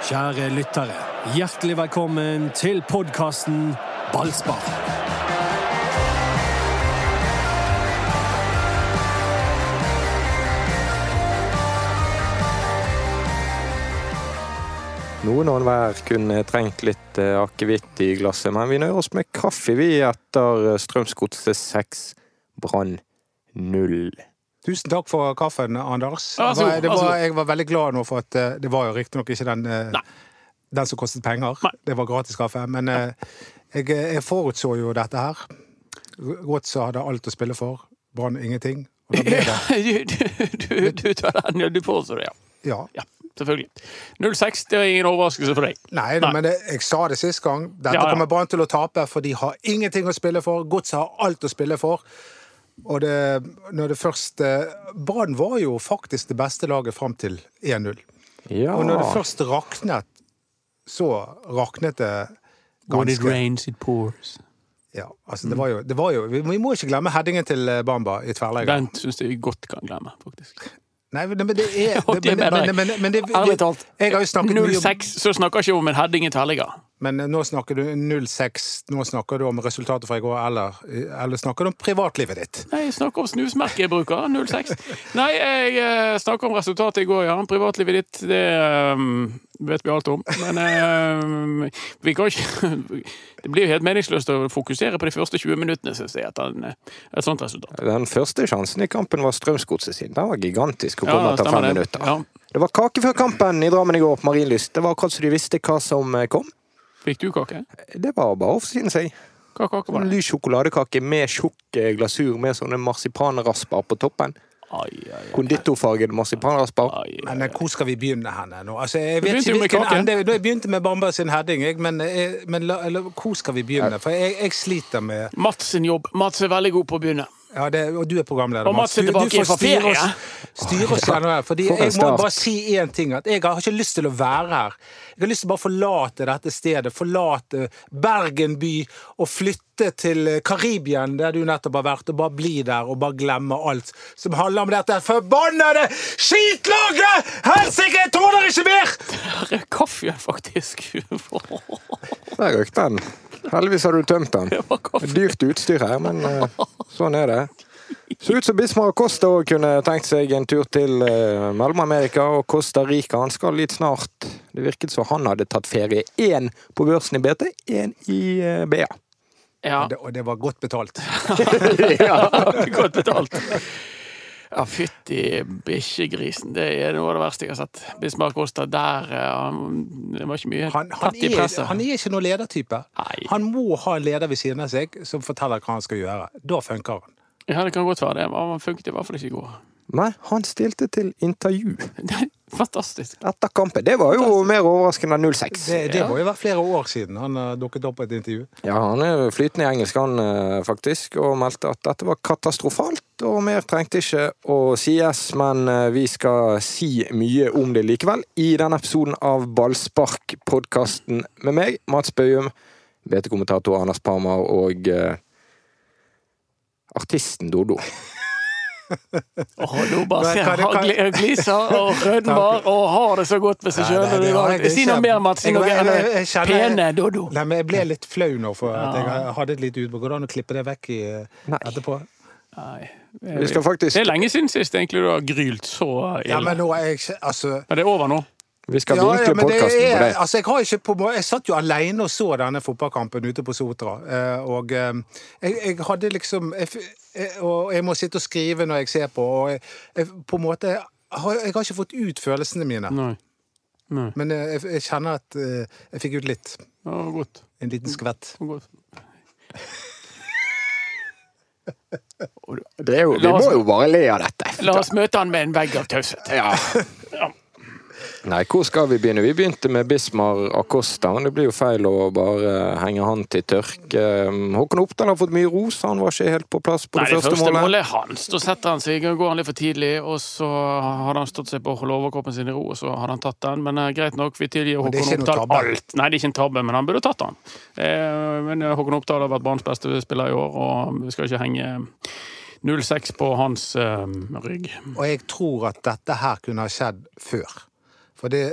Kjære lyttere, hjertelig velkommen til podkasten Ballspar. Noen og enhver kunne trengt litt eh, akevitt i glasset, men vi nøyer oss med kaffe, vi, etter Strømsgodset 6, Brann 0. Tusen takk for kaffen, Anders. Altså, var, god. jeg var veldig glad nå for at eh, det var jo riktignok ikke den, eh, den som kostet penger. Nei. Det var gratis kaffe. Men eh, jeg, jeg forutså jo dette her. Godset hadde alt å spille for. Brann ingenting. Og da ble det du, du, du, du tar den, ja. Du påstår det, ja. Ja. ja. Selvfølgelig. 06, det er ingen overraskelse for deg. Nei, Nei. men det, jeg sa det sist gang. Dette Ja, ja. kommer Brann til å tape, for de har ingenting å spille for. Godset har alt å spille for. Og det, når det først eh, Brann var jo faktisk det beste laget fram til 1-0. Ja, Og når det først raknet, så raknet det When it ganske rains, it pours. ja, altså det var jo, det var jo Vi vi må ikke glemme headingen til eh, Bamba i tverrlegger. Den syns jeg vi godt kan glemme, faktisk. Nei, men men det er det men, mener men, jeg. men, men det, Ærlig talt. Jeg har jo snakket mye om 06, så snakker ikke om en heading i tverrligger. Men nå snakker du 06, nå snakker du om resultatet fra i går, eller, eller snakker du om privatlivet ditt? Nei, jeg snakker om snusmerket jeg bruker. 06. Nei, jeg eh, snakker om resultatet i går, ja. Privatlivet ditt, det um, vet vi alt om. Men um, vi kan ikke Det blir jo helt meningsløst å fokusere på de første 20 minuttene, syns jeg, etter en, et sånt resultat. Den første sjansen i kampen var Strømsgodset sin. Den var gigantisk å komme etter fem det. minutter. Ja. Det var kake før kampen i Drammen i går på Marienlyst. Det var akkurat så de visste hva som eh, kom. Fikk du kake? Det var bare forsyne seg. Hva kake var En det? lys sjokoladekake med tjukk eh, glasur med sånne marsipanrasper på toppen. Konditorfargede marsipanrasper. Men eh, hvor skal vi begynne hen nå? Altså, jeg vet ikke hvilken ende Da jeg begynte med Bamba sin heading, jeg, men, jeg, men la, eller, hvor skal vi begynne? For jeg, jeg sliter med Mats sin jobb. Mats er veldig god på å begynne. Ja, det, Og du er programleder. Og Mats er Du- du tilbake får fra styre ferie. oss- Styre oss gjennom her. Fordi For jeg må bare si én ting. At jeg har ikke lyst til å være her. Jeg har lyst til å bare forlate dette stedet. Forlate Bergen by og flytte til Karibia, Karibien, der du nettopp har vært, og bare bli der og bare glemme alt som handler om dette forbannede skitlaget! Helsike, jeg tåler ikke mer! Kaffe, er faktisk. Der røk den. Heldigvis har du tømt den. Dyrt utstyr her, men eh, sånn er det. Så ut som Bismar Costa òg kunne tenkt seg en tur til eh, Mellom-Amerika og Costa Rica. Han skal litt snart. Det virket som han hadde tatt ferie. Én på børsen i BT, én i eh, BA. Ja. Og det, og det var godt betalt. ja, godt betalt. Ja, fytti bikkjegrisen. Det er noe av det verste jeg har sett. Bismarck Costa der eh, han- Det var ikke mye Han, han, i presset. han er ikke noen ledertype. Nei. Han må ha en leder ved siden av seg som forteller hva han skal gjøre. Da funker han. Ja, det kan godt være det. Han funket i hvert fall ikke i går. Nei, han stilte til intervju er Fantastisk. etter kampen. Det var jo mer overraskende enn 06. Det, det Ja. må jo være flere år siden han har dukket opp på et intervju. Ja, han er flytende i engelsk, han eh, faktisk, og meldte at dette var katastrofalt. Og mer trengte ikke å sies, men eh, vi skal si mye om det likevel i denne episoden av Ballspark-podkasten med meg, Mats Bøhum, BT-kommentator Anders Parmar og uh, artisten Dodo. Oh, nå bare ser det- han kan- gliser og rødmer og har det så godt med seg sjøl. Si noe mer, Mats. Si noe jeg kjenner- pene Dodo. Nei, men Jeg ble litt flau nå for at Ja. jeg hadde et lite utbrudd. Går det an å klippe det vekk i, eh, etterpå? Nei. Vi skal faktisk, Det er lenge siden sist egentlig du har grylt så ille. Ja, men nå er jeg Altså Men det er over nå. vi skal Ja, ja, vinkle men podkasten på det. altså jeg, har ikke på, jeg satt jo alene og så denne fotballkampen ute på Sotra. eh, Og eh, jeg, jeg hadde liksom jeg, Og jeg må sitte og skrive når jeg ser på, og jeg, jeg, på en måte jeg har, jeg har ikke fått ut følelsene mine. Nei. Nei. Men eh, jeg, jeg kjenner at eh, jeg fikk ut litt. Ja, godt. En liten skvett. Godt. det er jo, vi må jo bare le av dette. La oss møte han med en vegg av taushet. Ja. Nei, hvor skal vi begynne? Vi begynte med Bismar Acosta. men Det blir jo feil å bare henge han til tørke. Håkon Oppdal har fått mye ros. Han var ikke helt på plass på Nei, det det første første målet. målet er hans. Da setter han seg, går han litt for tidlig, og så hadde han stått seg på å holde overkroppen sin i ro, og så hadde han tatt den. Men eh, greit nok, vi tilgir Håkon Oppdal alt. Nei, det er ikke en tabbe, men han burde tatt den. Eh, men eh, Håkon Oppdal har vært banens beste spiller i år, og vi skal ikke henge 0-6 på hans eh, rygg. Og jeg tror at dette her kunne ha skjedd før. For det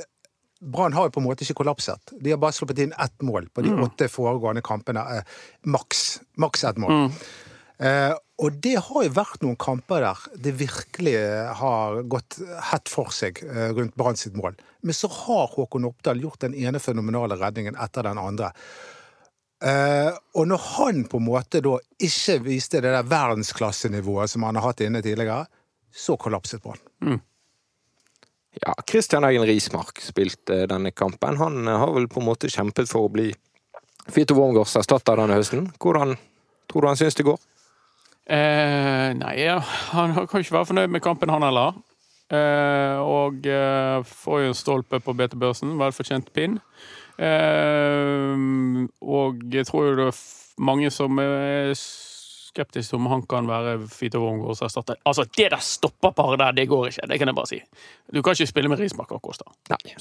Brann har jo på en måte ikke kollapset. De har bare sluppet inn ett mål på de åtte foregående kampene. Eh, maks. Maks ett mål. Eh, og det har jo vært noen kamper der det virkelig har gått hett for seg eh, rundt Brann sitt mål. Men så har Håkon Oppdal gjort den ene fenomenale redningen etter den andre. Eh, og når han på en måte da ikke viste det der verdensklassenivået som han har hatt inne tidligere, så kollapset Brann. Ja, Christian Eggen Rismark spilte denne kampen. Han eh, har vel på en måte kjempet for å bli Fito Wormgårds erstatter denne høsten. Hvordan tror du han syns det går? Eh, nei, han kan ikke være fornøyd med kampen, han heller. Eh, og eh, får jo en stolpe på BT-børsen. Velfortjent pinn. Eh, og jeg tror jo det er mange som er skeptiske til om han kan være Fito Wormgårds erstatter. Altså, det der stopperparet der, det går ikke. Det kan jeg bare si. Du kan ikke spille med Rismark og Kosta.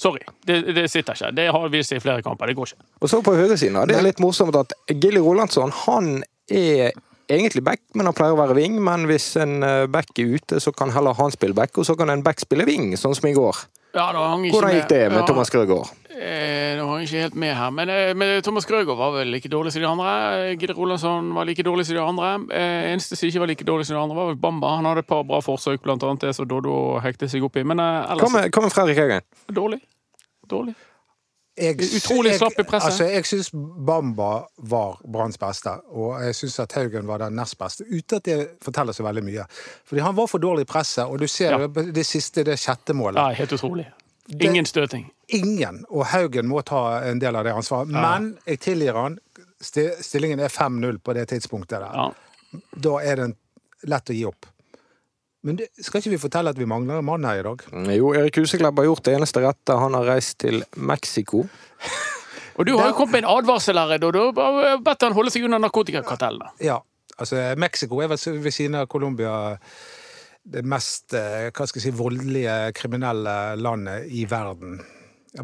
Sorry. Det, det sitter ikke. Det har vist seg i flere kamper. Det går ikke. Og så på høyresiden. Det er litt morsomt at Gilly Rolandsson, han er egentlig back, men han pleier å være wing. Men hvis en eh, back er ute, så kan heller han spille back, og så kan en back spille wing, sånn som i går. Ja, da hang ikke Hvordan gikk det med Ja. Thomas Grøgaard? Eh, nå har jeg ikke helt med her, men, eh, men Thomas Grøgaard var vel like dårlig som de andre. Gidde Rolandsson var like dårlig som de andre. Eh, eneste som ikke var like dårlig som de andre, var vel Bamba. Han hadde et par bra forsøk, blant annet det som Doddo hektet seg opp i. Men eh, Hva ellers med, hva med Fredrik Haugen? dårlig. Dårlig. Jeg, Utrolig slapp i presset. Altså, jeg syns Bamba var Branns beste, og jeg syns at Haugen var den nest beste. Uten at det forteller så veldig mye. Fordi han var for dårlig i presset, og du ser Ja. jo det siste, det sjette målet. Ja, helt utrolig. Ingen støting. Ingen, og Haugen må ta en del av det ansvaret. Men jeg tilgir han. Stillingen er 5-0 på det tidspunktet der. Ja. Da er det lett å gi opp. Men det, skal ikke vi fortelle at vi mangler en mann her i dag? Jo, Erik Huseklepp har gjort det eneste rette. Han har reist til Mexico. Og du har jo kommet med en advarsel her, Doddo. Bare Bedt han holde seg unna narkotikakartellene. Ja. Altså, Mexico er vel ved siden av Colombia det mest eh, hva skal jeg si, voldelige kriminelle landet i verden.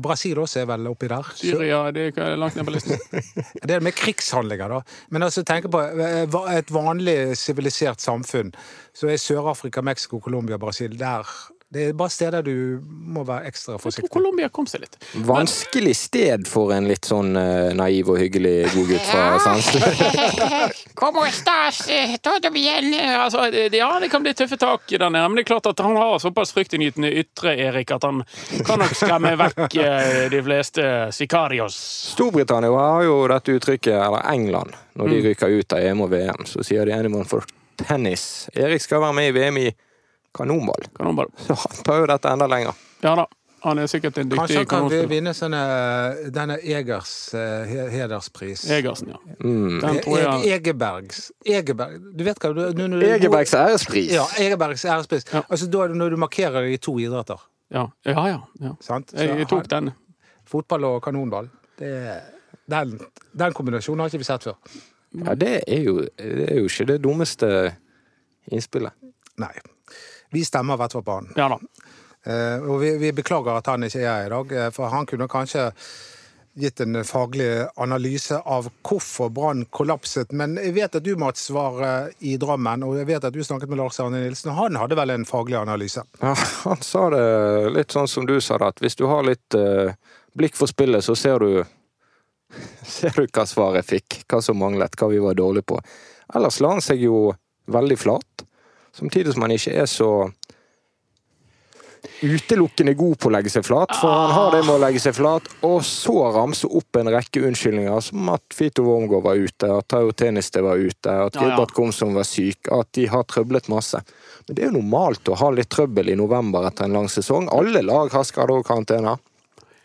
Brasil også er vel oppi der. Syria det er langt ned på listen. Det er med krigshandlinger, da. Men altså, tenk på eh, et vanlig sivilisert samfunn, så er Sør-Afrika, Mexico, Colombia, Brasil der Det er bare steder du må være ekstra forsiktig. Jeg tror. Colombia kom seg litt. Vanskelig sted for en litt sånn uh, naiv og hyggelig god gutt fra Sandsli. ¿Cómo estás? Eh, Todo bien? Altså, ja, det kan bli tøffe tak der nede, men det er klart at han har såpass fryktinngytende ytre, Erik, at han kan nok skremme vekk eh, de fleste sicarios. Storbritannia har jo dette uttrykket, eller England, når de ryker ut av EM og VM, så sier de 'anyone for tennis'. Erik skal være med i VM i kanonball, Kanonball. så han tar jo dette enda lenger. Ja da. Han er sikkert en Kanskje dyktig han kan vi- vinne sånne, denne Egers eh, he- hederspris. Egersen, ja. Mm. Den tror jeg Egebergs Egeberg Du vet hva du, du, du, Egebergs ærespris. Ja, Egebergs ærespris. Ja. Altså da, når du markerer det i to idretter. Ja, ja. ja, ja. Sant? Så Jeg, jeg tok den. Fotball og kanonball. Det, den, den kombinasjonen har ikke vi sett før. Ja, det er jo, det er jo ikke det dummeste innspillet. Nei. Vi stemmer i hvert fall på han. Ja da. Eh, og vi, vi beklager at han ikke er her i dag, eh, for han kunne kanskje gitt en faglig analyse av hvorfor Brann kollapset. Men jeg vet at du, Mats, var eh, i Drammen, og jeg vet at du snakket med Lars Arne Nilsen, og han hadde vel en faglig analyse? Ja, han sa det litt sånn som du sa det, at hvis du har litt eh, blikk for spillet, så ser du Ser du hva svaret fikk, hva som manglet, hva vi var dårlige på. Ellers la han seg jo veldig flat, samtidig som han ikke er så utelukkende god på å legge seg flat, for han har det med å legge seg flat, og så ramse opp en rekke unnskyldninger, som at Fito Wormgård var ute, at Tayo Teniste var ute, at. Gilbert Komsom var syk, at de har trøblet masse. Men det er jo normalt å ha litt trøbbel i november etter en lang sesong. Alle lag har skader og karantene.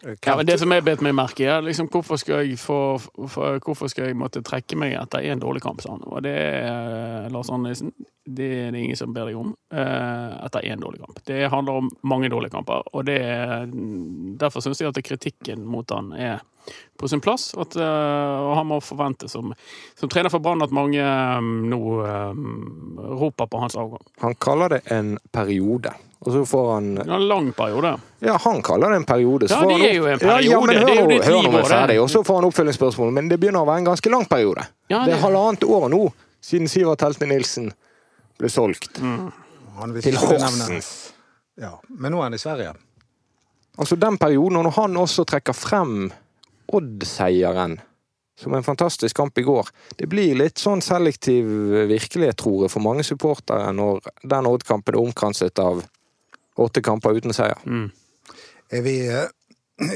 Ja, men det som jeg bet meg merke i, er liksom hvorfor skal jeg få for, Hvorfor skal jeg måtte trekke meg etter én dårlig kamp, Sånn? Og det er Lars Arne Nilsen. Det er det ingen som ber deg om eh, etter én dårlig kamp. Det handler om mange dårlige kamper, og det er, derfor syns jeg at kritikken mot han er på sin plass. At, eh, og han må forvente, som, som trener for Brann, at mange eh, nå um, roper på hans avgang. Han kaller det en periode. Og så får han en lang periode. Ja, han kaller det en periode. Ja, det er jo en periode. Ja, ja, men hør Det er jo ditt hør liv er ferdig, Og så får han oppfølgingsspørsmål, men det begynner å være en ganske lang periode. Ja, det det- er halvannet år nå siden Sivert Helte Nilsen ble solgt Han vil til Horsens. Ja, men nå er han i Sverige. Altså den perioden, og når han også trekker frem Odd-seieren som en fantastisk kamp i går. Det blir litt sånn selektiv virkelighet, tror jeg, for mange supportere når den Odd-kampen er omkranset av åtte kamper uten seier. Mm. Er vi eh,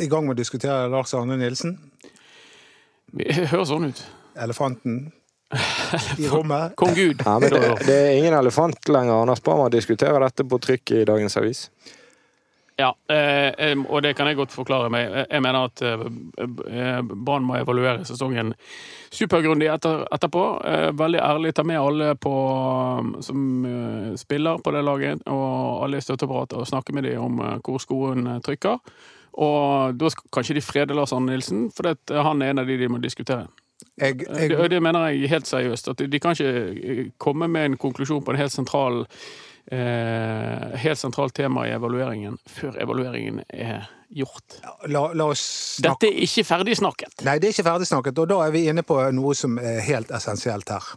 i gang med å diskutere Lars Arne Nilsen? Det høres sånn ut. Elefanten i rommet? Kong Gud. Ja, men det, det er ingen elefant lenger. Anders Barmer diskuterer dette på trykk i dagens avis. Ja, eh, og det kan jeg godt forklare meg. Eh, Jeg mener at eh, Brann må evaluere sesongen supergrundig etter, etterpå. Eh, Veldig ærlig ta med alle på, som eh, spiller på det laget, og alle i støtteapparatet, og snakke med dem om hvor skoen trykker. Og da skal kanskje de frede Lars Arne Nilsen, for det, han er en av de de må diskutere. Jeg, Det, jeg, det mener jeg helt seriøst. At de, kan ikke eh, komme med en konklusjon på en helt sentral eh, helt sentralt tema i evalueringen før evalueringen er gjort. la, la Dette er ikke ferdigsnakket. Nei, det er ikke ferdigsnakket, og da er vi inne på noe som er helt essensielt her.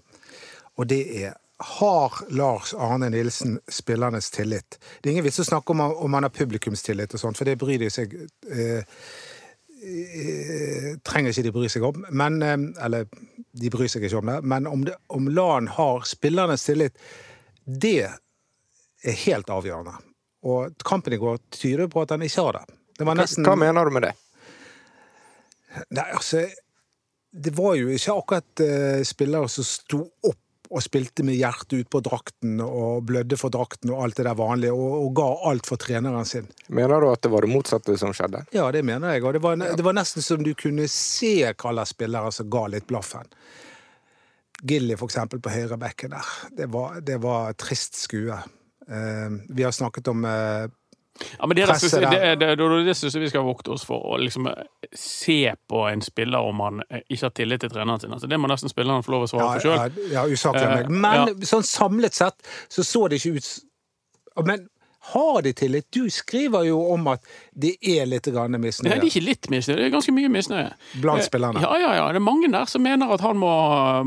Og det er har Lars Arne Nilsen spillernes tillit? Det er ingen vits å snakke om om han har publikumstillit og sånt, for det bryr de seg eh, Trenger ikke de bry seg om, men eh, Eller de bryr seg ikke om det, men om, det, om LAN har spillernes tillit, det er helt avgjørende. Og kampen i går tyder på at han ikke har det. Det var Hva, hva mener du med det? Nei, altså Det var jo ikke akkurat uh, spillere som sto opp og spilte med hjertet ut på drakten og blødde for drakten og alt det der vanlige, og, og ga alt for treneren sin. Mener du at det var det motsatte som skjedde? Ja, det mener jeg. Og det var, det var nesten som du kunne se hva slags spillere som ga litt blaffen. Gilly, for eksempel, på høyrebekken der. Det var, det var trist skue. Uh, vi har snakket om eh, Ja, men det, det, det, det, det, det syns jeg vi skal vokte oss for. Å liksom eh, se på en spiller om han eh, ikke har tillit til treneren sin. Altså, det må nesten spilleren få lov å svare for sjøl. Ja, ja, usaklig av meg. Eh, Men sånn samlet sett så så det ikke ut Men har de tillit? Du skriver jo om at det er litt misnøye. Nei, det er ikke litt misnøye, det er ganske mye misnøye. blant Eh, spillerne. Ja, ja, ja. Det er mange der som mener at han må,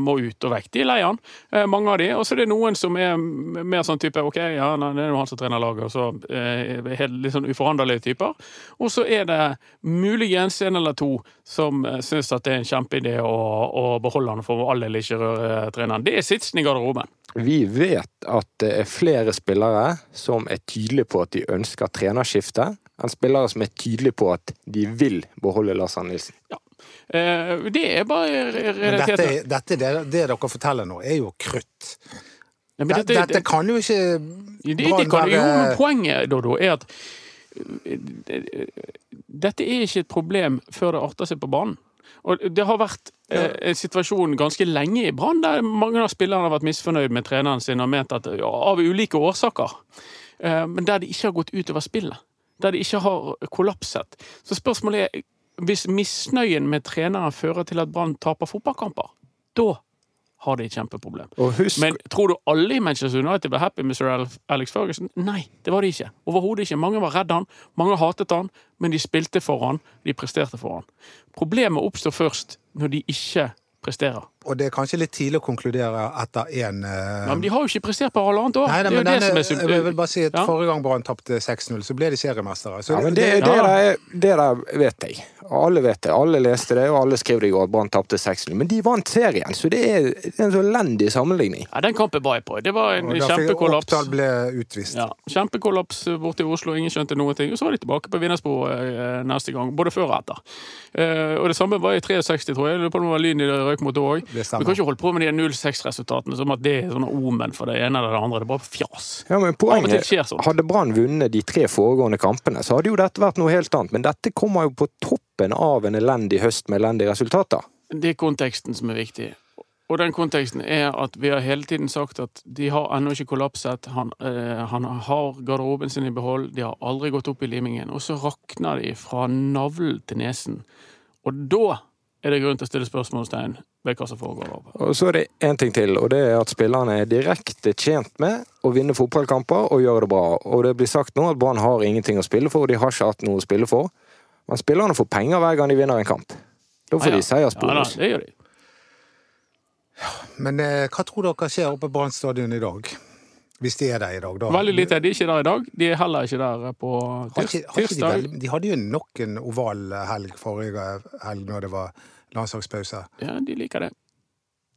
må ut og vekk. De er lei han, eh, mange av de. Og så er det noen som er mer sånn type OK, ja, nei, det er jo han som trener laget, og så eh, helt, litt sånn uforanderlige typer. Og så er det muligens en eller to som eh, syns at det er en kjempeidé å, å beholde han for all del ikke røre treneren. Det er sitsen i garderoben. Vi vet at det er flere spillere som er tydelige på at de ønsker trenerskifte, enn spillere som er tydelige på at de vil beholde Lars Arne Nilsen. Eh, det er bare realiteten. Dette, dette det, det dere forteller nå, er jo krutt. Ja, men Dette, dette kan jo ikke Det, det kan, jo, men poenget, Dodo, er at dette er ikke et problem før det arter seg på banen. Og det har vært eh, en situasjon ganske lenge i Brann der mange av spillerne har vært misfornøyd med treneren sin og ment at ja, av ulike årsaker, eh, men der de ikke har gått utover spillet. Der de ikke har kollapset. Så spørsmålet er hvis misnøyen med treneren fører til at Brann taper fotballkamper, da har de et kjempeproblem. Husk, Men tror du alle i Manchester United var happy med sir Alex Ferguson? Nei, det var de ikke. Overhodet ikke. Mange var redd han, mange hatet han, men de spilte for han, de presterte for han. Problemet oppstår først når de ikke presterer. Og det er kanskje litt tidlig å konkludere etter én Ja, men de har jo ikke prestert på halvannet år. Nei, nei, det er jo men det som er jeg vil bare si at Ja. Forrige gang Brann tapte 6-0, så ble de seriemestere. Så ja, men det, det, Ja. det der vet jeg. Alle vet det. Alle leste det, og alle skrev det i går Brann tapte 6-0. Men de vant serien, så det er en så elendig sammenligning. Ja, den kampen var jeg på. Det var en da kjempekollaps. Oppdal ble utvist. Ja, kjempekollaps borte i Oslo, ingen skjønte noen ting. Og så var de tilbake på vinnersporet eh, neste gang, både før og etter. Eh, og det samme var i 63, tror jeg. Jeg lurer på om det var Lyn i det røyk mot det òg. Det Vi kan ikke holde på med de 0-6-resultatene som at det er sånne omen for det ene eller det andre. Det er bare fjas. Ja, men poenget, skjer sånt. Hadde Brann vunnet de tre foregående kampene, så hadde jo dette vært noe helt annet. Men dette kommer jo på toppen av en elendig høst med elendige resultater. Det er konteksten som er viktig. Og den konteksten er at vi har hele tiden sagt at de har ennå ikke kollapset. Han, eh, han har garderoben sin i behold. De har aldri gått opp i limingen. Og så rakner de fra navlen til nesen. Og da er det grunn til å stille spørsmålstegn ved hva som foregår. Og så er det én ting til, og det er at spillerne er direkte tjent med å vinne fotballkamper og gjøre det bra. Og det blir sagt nå at Brann har ingenting å spille for, og de har ikke hatt noe å spille for. Men spillerne får penger hver gang de vinner en kamp. Da får ah, ja. de seiersbonus. Ja, da, det gjør de. Men eh, hva tror dere skjer oppe på Brann stadion i dag? Hvis de er der i dag, da. Veldig lite. De er ikke der i dag. De er heller ikke der på Har ikke, har ikke de, tirsdag. de hadde jo nok en oval helg forrige helg når det var landslagspause. Ja, de liker det.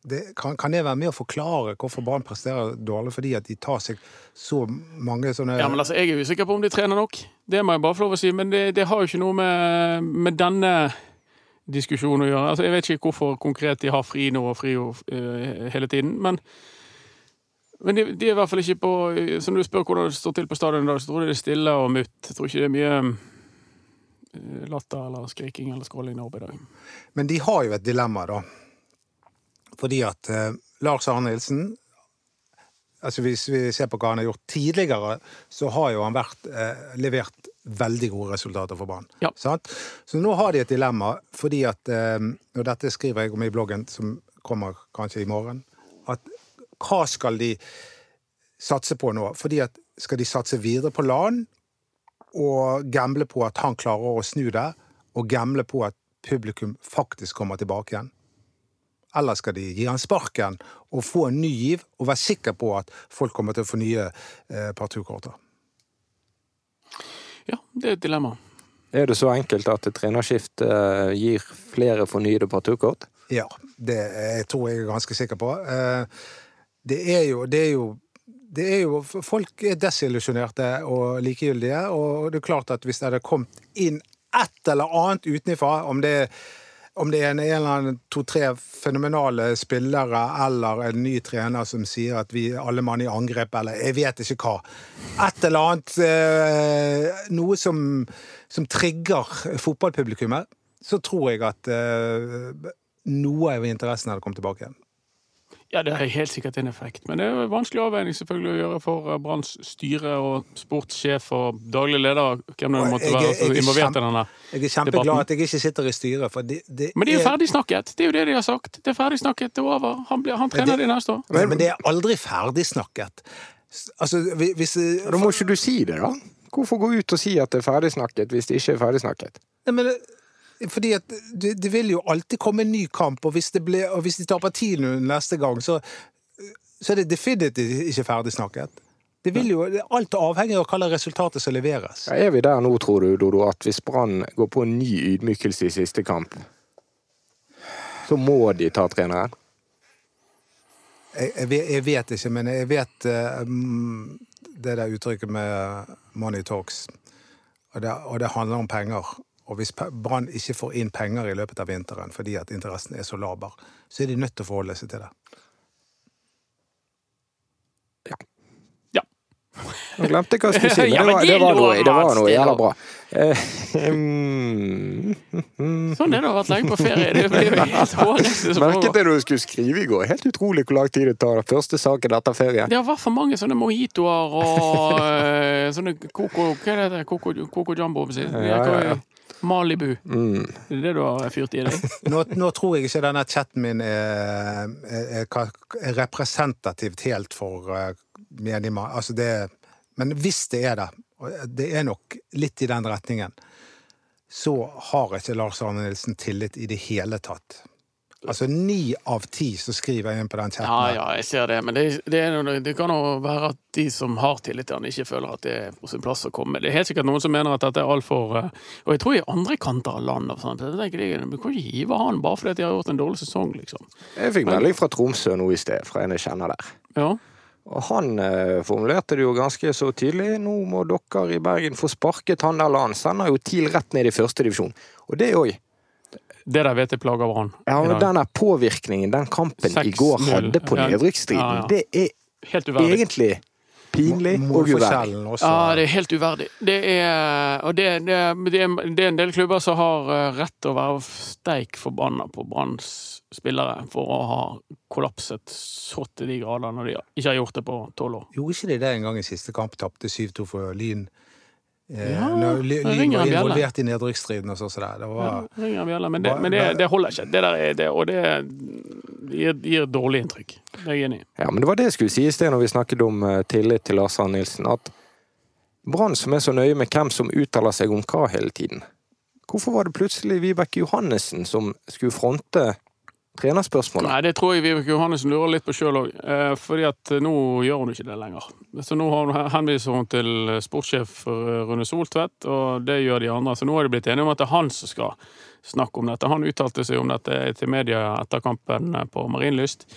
Det, kan, kan det være med å forklare hvorfor Brann presterer dårlig? Fordi at de tar seg så mange sånne Ja, men altså, Jeg er usikker på om de trener nok. Det må jeg bare få lov å si. Men det, det har jo ikke noe med, med denne diskusjonen å gjøre. Altså, Jeg vet ikke hvorfor konkret de har fri nå og fri uh, hele tiden. Men, men de, de er i hvert fall ikke på Så når du spør hvordan det står til på stadion i dag, så tror jeg det er stille og mutt. Jeg tror ikke det er mye eh, latter eller skriking eller skråling der oppe i dag. Men de har jo et dilemma, da. Fordi at eh, Lars Arne Nilsen altså Hvis vi ser på hva han har gjort tidligere, så har jo han vært, eh, levert veldig gode resultater for Brann. Ja. Så nå har de et dilemma, fordi at eh, Og dette skriver jeg om i bloggen, som kommer kanskje i morgen. At hva skal de satse på nå? Fordi at skal de satse videre på LAN og gamble på at han klarer å snu det, og gamble på at publikum faktisk kommer tilbake igjen? Eller skal de gi han sparken og få en ny giv, og være sikker på at folk kommer til å fornye eh, parturkorter? Ja, det er et dilemma. Er det så enkelt at et trenerskifte eh, gir flere fornyede parturkort? Ja, det jeg tror jeg er ganske sikker på. Eh, Det er jo, det er jo det er jo, Folk er desillusjonerte og likegyldige, og det er klart at hvis det hadde kommet inn et eller annet utenfra, om det, om det er en, en eller annen to-tre fenomenale spillere eller en ny trener som sier at vi er alle mann i angrep, eller jeg vet ikke hva. Et eller annet eh, Noe som, som trigger fotballpublikummet, så tror jeg at eh, noe av interessen hadde kommet tilbake igjen. Ja, det er helt sikkert en effekt. Men det er jo en vanskelig avveining selvfølgelig å gjøre for eh, Branns styre og sportssjef og daglig leder, hvem det måtte være jeg så er involvert kjempe- i denne. debatten. Jeg er kjempeglad Debatten. at jeg ikke sitter i styret, for det, det Men det er jo ferdig snakket! Det er jo det de har sagt. Det er ferdig snakket, det er over. Han, blir, han trener det- de neste år. Men, men det er aldri ferdig snakket. Altså, hvi- hvis Da må ikke du si det, da. Hvorfor gå ut og si at det er ferdigsnakket hvis det ikke er ferdigsnakket? Nei, men, det- fordi at det, det vil jo alltid komme en ny kamp, og hvis, det ble, og hvis de taper tiden neste gang, så, så er det definitivt ikke ferdigsnakket. Det vil jo, alt avhenger av hva slags resultatet som leveres. Ja, er vi der nå, tror du, Dodo, at hvis Brann går på en ny ydmykelse i siste kamp, så må de ta treneren? Jeg, jeg, vet, jeg vet ikke, men jeg vet mm, det der uttrykket med 'money talks'. Og det, og det handler om penger. Og hvis Brann ikke får inn penger i løpet av vinteren fordi at interessen er så laber, så er de nødt til å forholde seg til det. Ja. Nå glemte jeg hva jeg skulle si, men det var, det det var, noe, det var noe jævla bra. Eh, Sånn er det å ha vært lenge på ferie. Det blir jo helt hårreisende Merket det du skulle skrive i går? Helt utrolig hvor lang tid det tar. Første saken etter ferie. Det har vært for mange sånne mojitoer og eh, sånne Coco Hva heter det? Coco, Coco Jumbo? Ja, ja, ja. Malibu. Mm. Det er det du har fyrt i deg? Nå, nå tror jeg ikke denne chatten min er, er, er, representativt helt for uh, menigmann. Altså Men hvis det er det, og det er nok litt i den retningen, så har ikke Lars Arne Nilsen tillit i det hele tatt. Altså ni av ti som skriver inn på den chatten. Ja, ja, jeg ser det. Men det, det, er, noe- det kan jo være at de som har tillit til han, ikke føler at det er på sin plass å komme. Det er helt sikkert noen som mener at dette er altfor uh, Og jeg tror i andre kanter av landet og sånt, jeg tenker, det- Du kan ikke hive han bare fordi de har gjort en dårlig sesong, liksom. Jeg fikk melding fra Tromsø nå i sted, fra en jeg kjenner der. Ja. Og han eh, formulerte det jo ganske så tydelig. Nå må dere i Bergen få sparket han der han sender jo TIL rett ned i første divisjon. Og det òg. Det de vet er plaga av han. Ja, men den der påvirkningen den kampen i går hadde på nedrykksstriden, Ja, ja. det er Helt egentlig pinlig og uverdig. Ja, det er helt uverdig. Det er, og det, det, det, er, det er en del klubber som har eh, rett til å være steik forbanna på Branns spillere for å ha kollapset så til de grader når de ikke har gjort det på tolv år. Gjorde ikke de det en gang i siste kamp? Tapte 7-2 for Lyn. Eh, Ja, når Ly- det Lyn ringer var en bjelle. involvert i nedrykksstriden og sånn. Så det. Det var, Ja, bjelle, men det, men det, det holder ikke. Det der er det, og det gir, gir dårlig inntrykk. Det er jeg enig i. Ja, men det var det jeg skulle si i sted når vi snakket om eh, tillit til Lars Arne Nilsen. At Brann som er så nøye med hvem som uttaler seg om hva hele tiden. Hvorfor var det plutselig Vibeke Johannessen som skulle fronte trenerspørsmålet? Nei, det tror jeg Vibeke Johannessen lurer litt på sjøl òg. Fordi at nå gjør hun ikke det lenger. Så nå henviser hun til sportssjef eh, Rune Soltvedt, og det gjør de andre. Så nå er de blitt enige om at det er han som skal snakke om dette. Han uttalte seg om dette til media etter kampen på Marienlyst.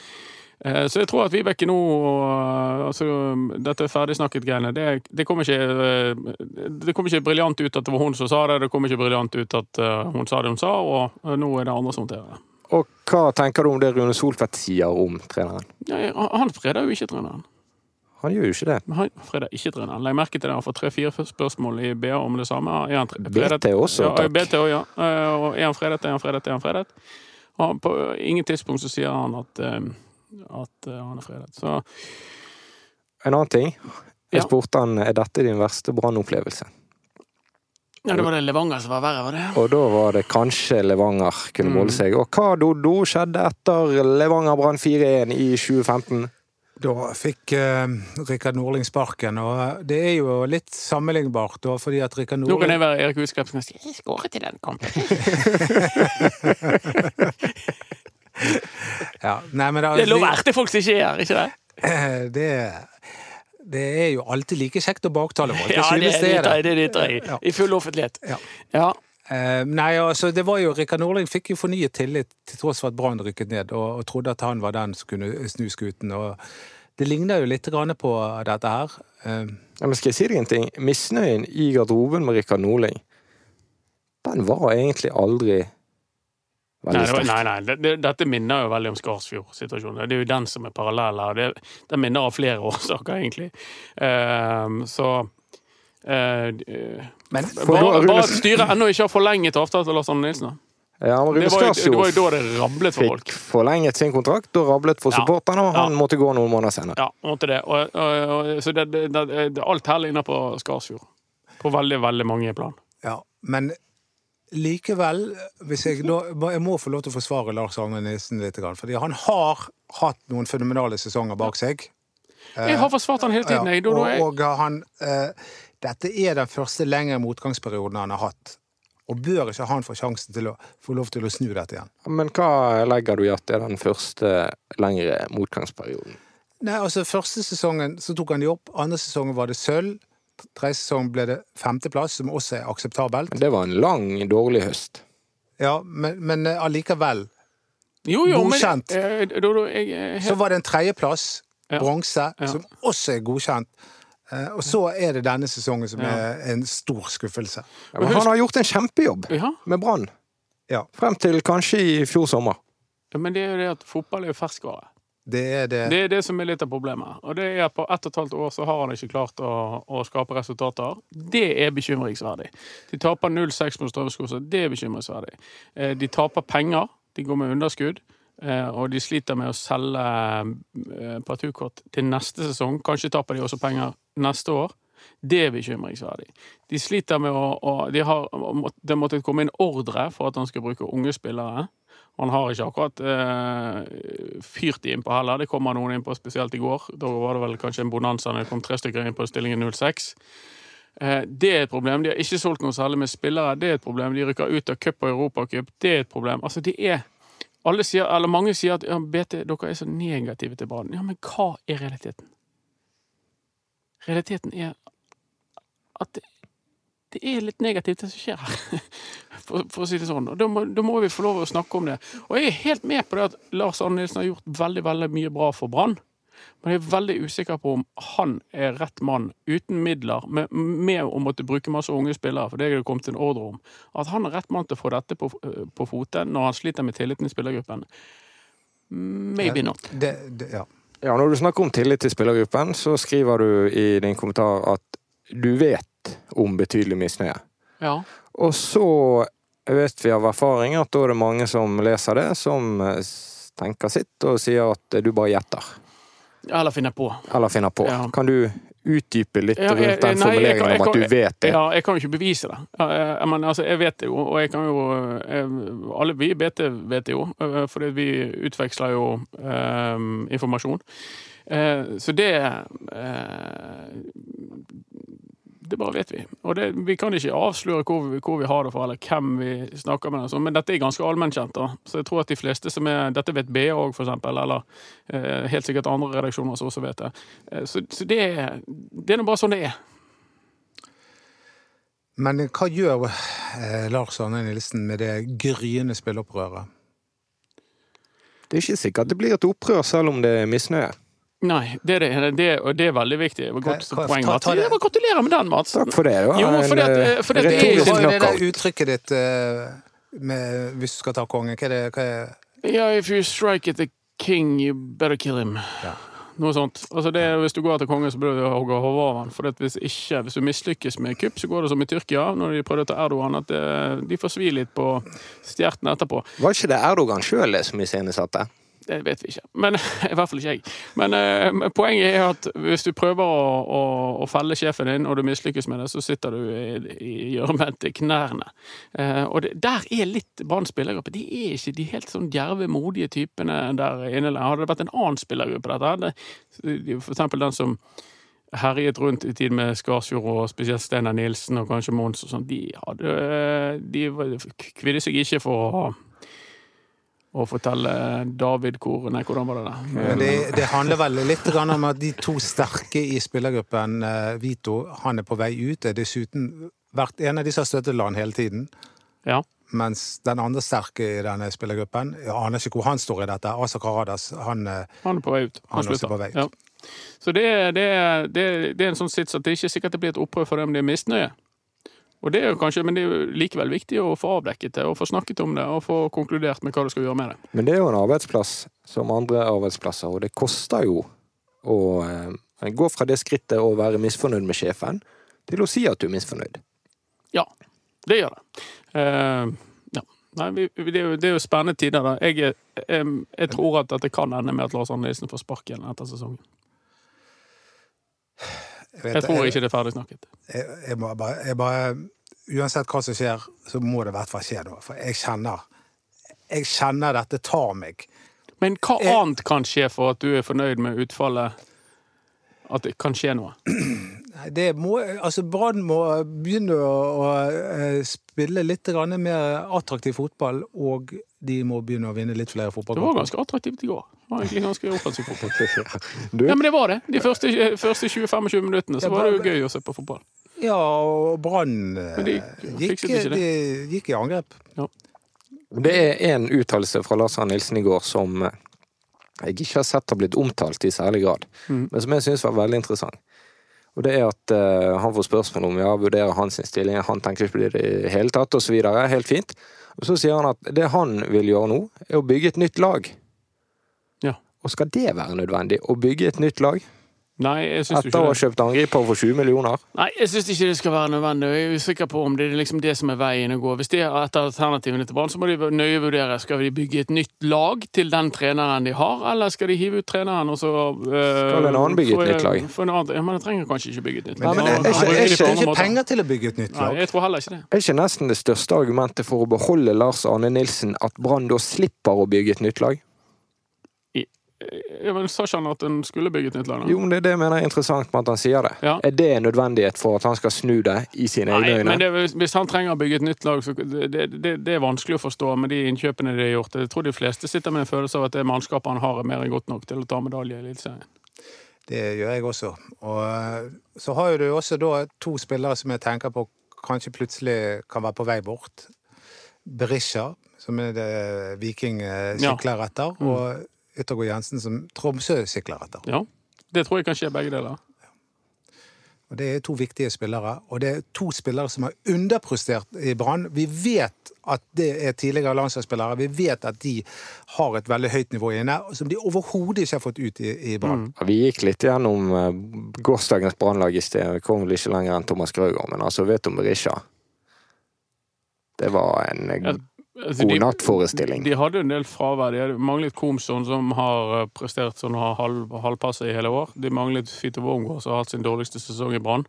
Eh, Så jeg tror at Vibeke nå eh, altså, Dette ferdigsnakket-greiene, det, det kommer ikke eh, ikke briljant ut at det var hun som sa det, det kommer ikke briljant ut at eh, hun sa det hun sa, og eh, nå er det andre som håndterer det. Og hva tenker du om det Rune Soltvedt sier om treneren? Nei, han- freder jo ikke treneren. Han gjør jo ikke det. Men han freder ikke treneren. Legg merke til det, han får tre-fire spørsmål i BA om det samme. Er han fredet? BT også, ja, takk. BT også, ja. Eh, Og er han fredet, er han fredet, er han fredet? Og på ingen tidspunkt så sier han at, eh, at eh, han er fredet. Så En annen ting. Jeg Ja. spurte han er dette din verste brannopplevelse. Ja, det var det Levanger som var verre, var det? Og da var det kanskje Levanger kunne Mm. måle seg. Og hva Dodo skjedde etter Levanger Brann 4-1 i 2015? Da fikk eh, Rikard Nordling sparken, og det er jo litt sammenlignbart, da, fordi at Rikard Nordling Nå kan jeg være Erik Husklepp som kan si jeg skåret i den kampen. ja, nei, men da, Det er lov å erte folk som ikke er her, ikke det? det, det er jo alltid like kjekt å baktale folk. Ja, det er det. er Ja. I full offentlighet. Ja. Ja. Uh, nei, altså, det var jo Rikard Norling fikk jo fornyet tillit til tross for at Brann rykket ned, og, og trodde at han var den som kunne snu skuten. Og det ligner jo litt grann på dette her. Uh, Ja, men skal jeg si deg en ting? Misnøyen i garderoben med Rikard Norling, den var egentlig aldri Nei, det var, nei, nei, det, det, dette minner jo veldig om Skarsfjord-situasjonen. Det er jo den som er parallell her. Det, den minner av flere årsaker, egentlig. Uh, så eh, eh, men For bare, bare at styret ennå ikke har forlenget avtalen til Lars Arne Nilsen. da. Ja, men Rune Skarsfjord for folk. fikk forlenget sin kontrakt, da rablet for Ja. supporterne, og han Ja. måtte gå noen måneder senere. Ja, måtte det. Og, og, og, så det, det, det, det, alt her ligner på Skarsfjord. På veldig, veldig mange plan. Ja, men likevel hvis jeg, da, jeg må få lov til å forsvare Lars Arne Nesen litt. Fordi han har hatt noen fenomenale sesonger bak seg. Jeg har forsvart han hele tiden. Jeg, da, og, da, jeg, og han uh, Dette er den første lengre motgangsperioden han har hatt. Og bør ikke han få sjansen til å få lov til å snu dette igjen? Men hva legger du i at det er den første lengre motgangsperioden? Nei, altså Første sesongen så tok han de opp, andre sesongen var det sølv. Tredje sesong ble det femteplass, som også er akseptabelt. Men det var en lang, dårlig høst. Ja, Men, men eh, allikevel jo, jo, men, godkjent. eh, da, da, jeg, er Så var det en tredjeplass, Ja. bronse, Ja. som også er godkjent. Eh, Og så er det denne sesongen som Ja. er en stor skuffelse. Ja, men han har gjort en kjempejobb ja, med Brann. Ja. Frem til kanskje i fjor sommer. men det er jo det at fotball er jo ferskvare. Det er det. Det er det som er litt av problemet. Og det er at på ett og et halvt år så har han ikke klart å, å skape resultater. Det er bekymringsverdig. De taper 0-6 mot Strømskog, det er bekymringsverdig. Eh, De taper penger, de går med underskudd, eh, og de sliter med å selge eh, partukort til neste sesong. Kanskje taper de også penger neste år. Det er bekymringsverdig. De sliter med å, å de har, Det måtte komme inn ordre for at han skal bruke unge spillere. Han har ikke akkurat eh, fyrt de innpå heller. Det kommer noen innpå, spesielt i går. Da var det vel kanskje en bonanza når det kom tre stykker inn på stillingen 06. Eh, det er et problem. De har ikke solgt noe særlig med spillere. Det er et problem. De rykker ut av cup og europacup. Det er et problem. Altså, det er alle sier, eller Mange sier at ja, BT, dere er så negative til Brann. Ja, men hva er realiteten? Realiteten er at det, det er litt negativt, det som skjer her. For, for å si det sånn. Og da må, da må vi få lov å snakke om det. Og jeg er helt med på det at Lars Arne Nilsen har gjort veldig veldig mye bra for Brann. Men jeg er veldig usikker på om han er rett mann, uten midler, med, med å måtte bruke masse unge spillere, for det er det kommet en ordre om. At han er rett mann til å få dette på, på fote når han sliter med tilliten i spillergruppen. Maybe not. Det, det, ja. Ja, Når du snakker om tillit til spillergruppen, så skriver du i din kommentar at du vet om betydelig misnøye. Ja. Og så vet vi av erfaring at da er det mange som leser det, som eh, tenker sitt og sier at du bare gjetter. Eller finner på. Eller finner på. Ja. Kan du utdype litt Ja, jeg- rundt den nei, jeg kan- formuleringen kan, om at du vet det? Ja, jeg kan jo ikke bevise det. Jeg, men, altså, jeg vet det jo, og jeg kan jo jeg, Alle vi i BT vet det jo, eh, fordi vi utveksler jo eh, informasjon. Eh, så det eh, Det bare vet vi. Og det, vi kan ikke avsløre hvor vi, hvor vi har det fra, eller hvem vi snakker med. sånn, Men dette er ganske allmennkjent. Så jeg tror at de fleste som er Dette vet BA òg, eksempel. Eller eh, helt sikkert andre redaksjoner som også vet det. Eh, så så det, det er nå bare sånn det er. Men hva gjør eh, Lars Arne Nilsen med det gryende spilleopprøret? Det er ikke sikkert det blir et opprør selv om det er misnøye. Nei, det er det, det, og det er veldig viktig. Det var godt Hva- poeng, ta- Mats. ta det. Jeg må Gratulerer med den, Mats. Takk for det. Fordi at- en, eh, fordi det er Det er retorisk jo det der uttrykket ditt eh, med, hvis du skal ta kongen. Hva er det? Hva er, Ja, if you strike at the king, you better kill him. Ja. Noe sånt. Altså det, hvis du går etter kongen, så bør du hogge hodet av ham. For at hvis, ikke, hvis du mislykkes med kupp, så går det som i Tyrkia, når de prøvde å ta Erdogan, at det, de får svi litt på stjerten etterpå. Var ikke det Erdogan sjøl som iscenesatte? Det vet vi ikke. Men, I hvert fall ikke jeg. Men eh, men poenget er at hvis du prøver å, å, å felle sjefen din, og du mislykkes med det, så sitter du i, gjørmen til knærne. Eh, og det, der er litt Brann spillergruppe. De er ikke de helt sånn djerve, modige typene der inne. Hadde det vært en annen spillergruppe, dette for eksempel den som herjet rundt i tid med Skarsfjord og spesielt Steinar Nilsen og kanskje Mons og sånn, de hadde De kvidde seg ikke for å å fortelle David hvor Nei, hvordan var det der? det, det handler vel litt om at de to sterke i spillergruppen, eh, Vito, han er på vei ut. Er dessuten vært en av de som har støttet land hele tiden. Ja. Mens den andre sterke i denne spillergruppen, jeg aner ikke hvor han står i dette, Asa Karadas, han eh, Han er på vei ut. Han han slutter. på vei ut. Ja. Så det, det, det, er- det en sånn sits at det er ikke sikkert det blir et opprør for dem det er misnøye. Og det er jo kanskje, Men det er jo likevel viktig å få avdekket det, og få snakket om det, og få konkludert med hva du skal gjøre med det. Men det er jo en arbeidsplass som andre arbeidsplasser, og det koster jo å eh, gå fra det skrittet å være misfornøyd med sjefen, til å si at du er misfornøyd. Ja, det gjør det. Eh, ja. Nei, vi, det, er jo, det er jo spennende tider. da. Jeg, jeg, jeg tror at dette kan ende med at Lars Arne Nilsen får sparken etter sesongen. vet- Jeg tror ikke det er ferdig snakket. jeg, jeg, må bare, jeg bare Uansett hva som skjer, så må det i hvert fall skje noe. For jeg kjenner Jeg kjenner dette tar meg. Men hva Jeg- annet kan skje for at du er fornøyd med utfallet? At det kan skje noe? Det må, altså Brann må begynne å, å eh, spille litt mer attraktiv fotball, og de må begynne å vinne litt flere Det var ganske attraktivt i går. Det var egentlig ganske offensiv fotball. Ja, men det var det. De første, første 20-25 minuttene så var det jo gøy å se på fotball. Ja, og Brann eh, gikk, gikk i angrep. Det er en uttalelse fra Lars Arne Nilsen i går som eh, jeg ikke har sett har blitt omtalt i særlig grad, Mm. men som jeg syns var veldig interessant. Og det er at uh, han får spørsmål om ja, vurderer han sin stilling, han tenker ikke på det i det hele tatt, osv. Helt fint. Og så sier han at det han vil gjøre nå, er å bygge et nytt lag. Ja. Og skal det være nødvendig? Å bygge et nytt lag? Nei, jeg syns Etter å ikke ha det. kjøpt angriper for 20 millioner? Nei, jeg syns ikke det skal være nødvendig. Jeg er usikker på om det er liksom det som er veien å gå. Hvis det er et av alternativene til Brann, så må de nøye vurdere. Skal de bygge et nytt lag til den treneren de har, eller skal de hive ut treneren og så øh, Skal en annen bygge et nytt lag? få en annen, ja, men de trenger kanskje ikke bygge et nytt Men, men det, er er, ikke- er er ikke penger til å bygge et nytt lag? Nei, jeg tror heller ikke det. Er ikke nesten det største argumentet for å beholde Lars Arne Nilsen at Brann da slipper å bygge et nytt lag? Ja, men Sa ikke han at en skulle bygge et nytt lag? Jo, men det er det jeg mener er interessant med at han sier det. Ja. Er det en nødvendighet for at han skal snu det i sine Nei, egne øyne? men det, hvis- han trenger å bygge et nytt lag, så det, det, det, det er vanskelig å forstå med de innkjøpene de har gjort. Jeg tror de fleste sitter med en følelse av at det mannskapet han har, er mer enn godt nok til å ta medalje i Eliteserien. Det gjør jeg også. Og eh, så har jo du også da to spillere som jeg tenker på kanskje plutselig kan være på vei bort. Berisha, som er det viking-sykler Ja. sikler etter, og Yttergård Jensen, som Tromsø sikler etter. Ja, det tror jeg kan skje begge deler. Og Det er to viktige spillere, og det er to spillere som har underprestert i Brann. Vi vet at det er tidligere landslagsspillere. Vi vet at de har et veldig høyt nivå inne, som de overhodet ikke har fått ut i, i Brann. Ja, Vi gikk litt gjennom eh, gårsdagens Brannlag i sted. Vi kom vel ikke lenger enn Thomas Grøgaard, men altså, vet du om Berisha? Det var en Altså, god de- nattforestilling. De hadde en del fravær. De manglet Komson, som har eh, prestert sånn halv, halvpasset i hele år. De manglet Fito Wormgård, som har hatt sin dårligste sesong i Brann.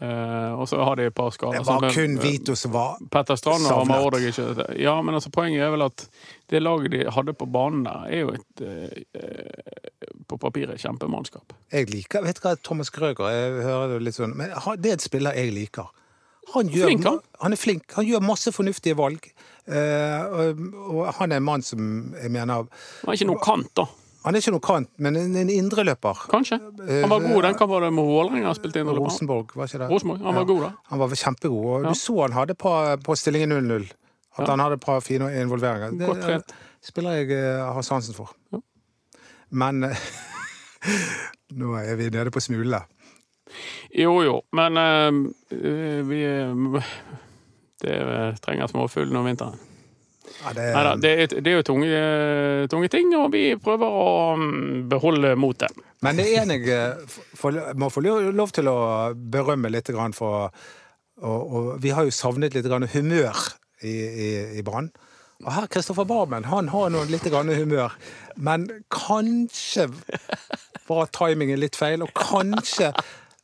Eh, og så har de et par skader. Det var Så- kun Vito som var Petter Strand og. Amar ikke Ja, men altså, poenget er vel at det laget de hadde på banen der, er jo et eh, på papiret kjempemannskap. Jeg liker Vet du hva, Thomas Grøger jeg hører det litt sånn Men det er et spiller jeg liker. Han, gjør, Flink, han. han er flink. Han gjør masse fornuftige valg. Eh, og, han er en mann som jeg mener Han er ikke noe kant, da. Han er ikke noe kant, men en, en indreløper. Kanskje. Han var god den kampen med Vålerenga. Spilte Rosenborg, var ikke det? Rosenborg. Han var Ja. god, da. Han var kjempegod. Og Ja. du så han hadde på, på stillingen 0-0. At Ja. han hadde et par fine involveringer. Det Godt trent. spiller jeg eh, har sansen for. Ja. Men eh, nå er vi nede på smulene. Jo, jo, men øh, vi eh, Det trenger småfuglene om vinteren. Ja, det, Neida, det, er, det er jo tunge, tunge ting, og vi prøver å mm, beholde motet. Men det er jeg må få lov til å berømme litt grann for og, og vi har jo savnet litt grann humør i, i, i Brann. Og her, Kristoffer Barmen, han har nå litt grann humør. Men kanskje var timingen litt feil, og kanskje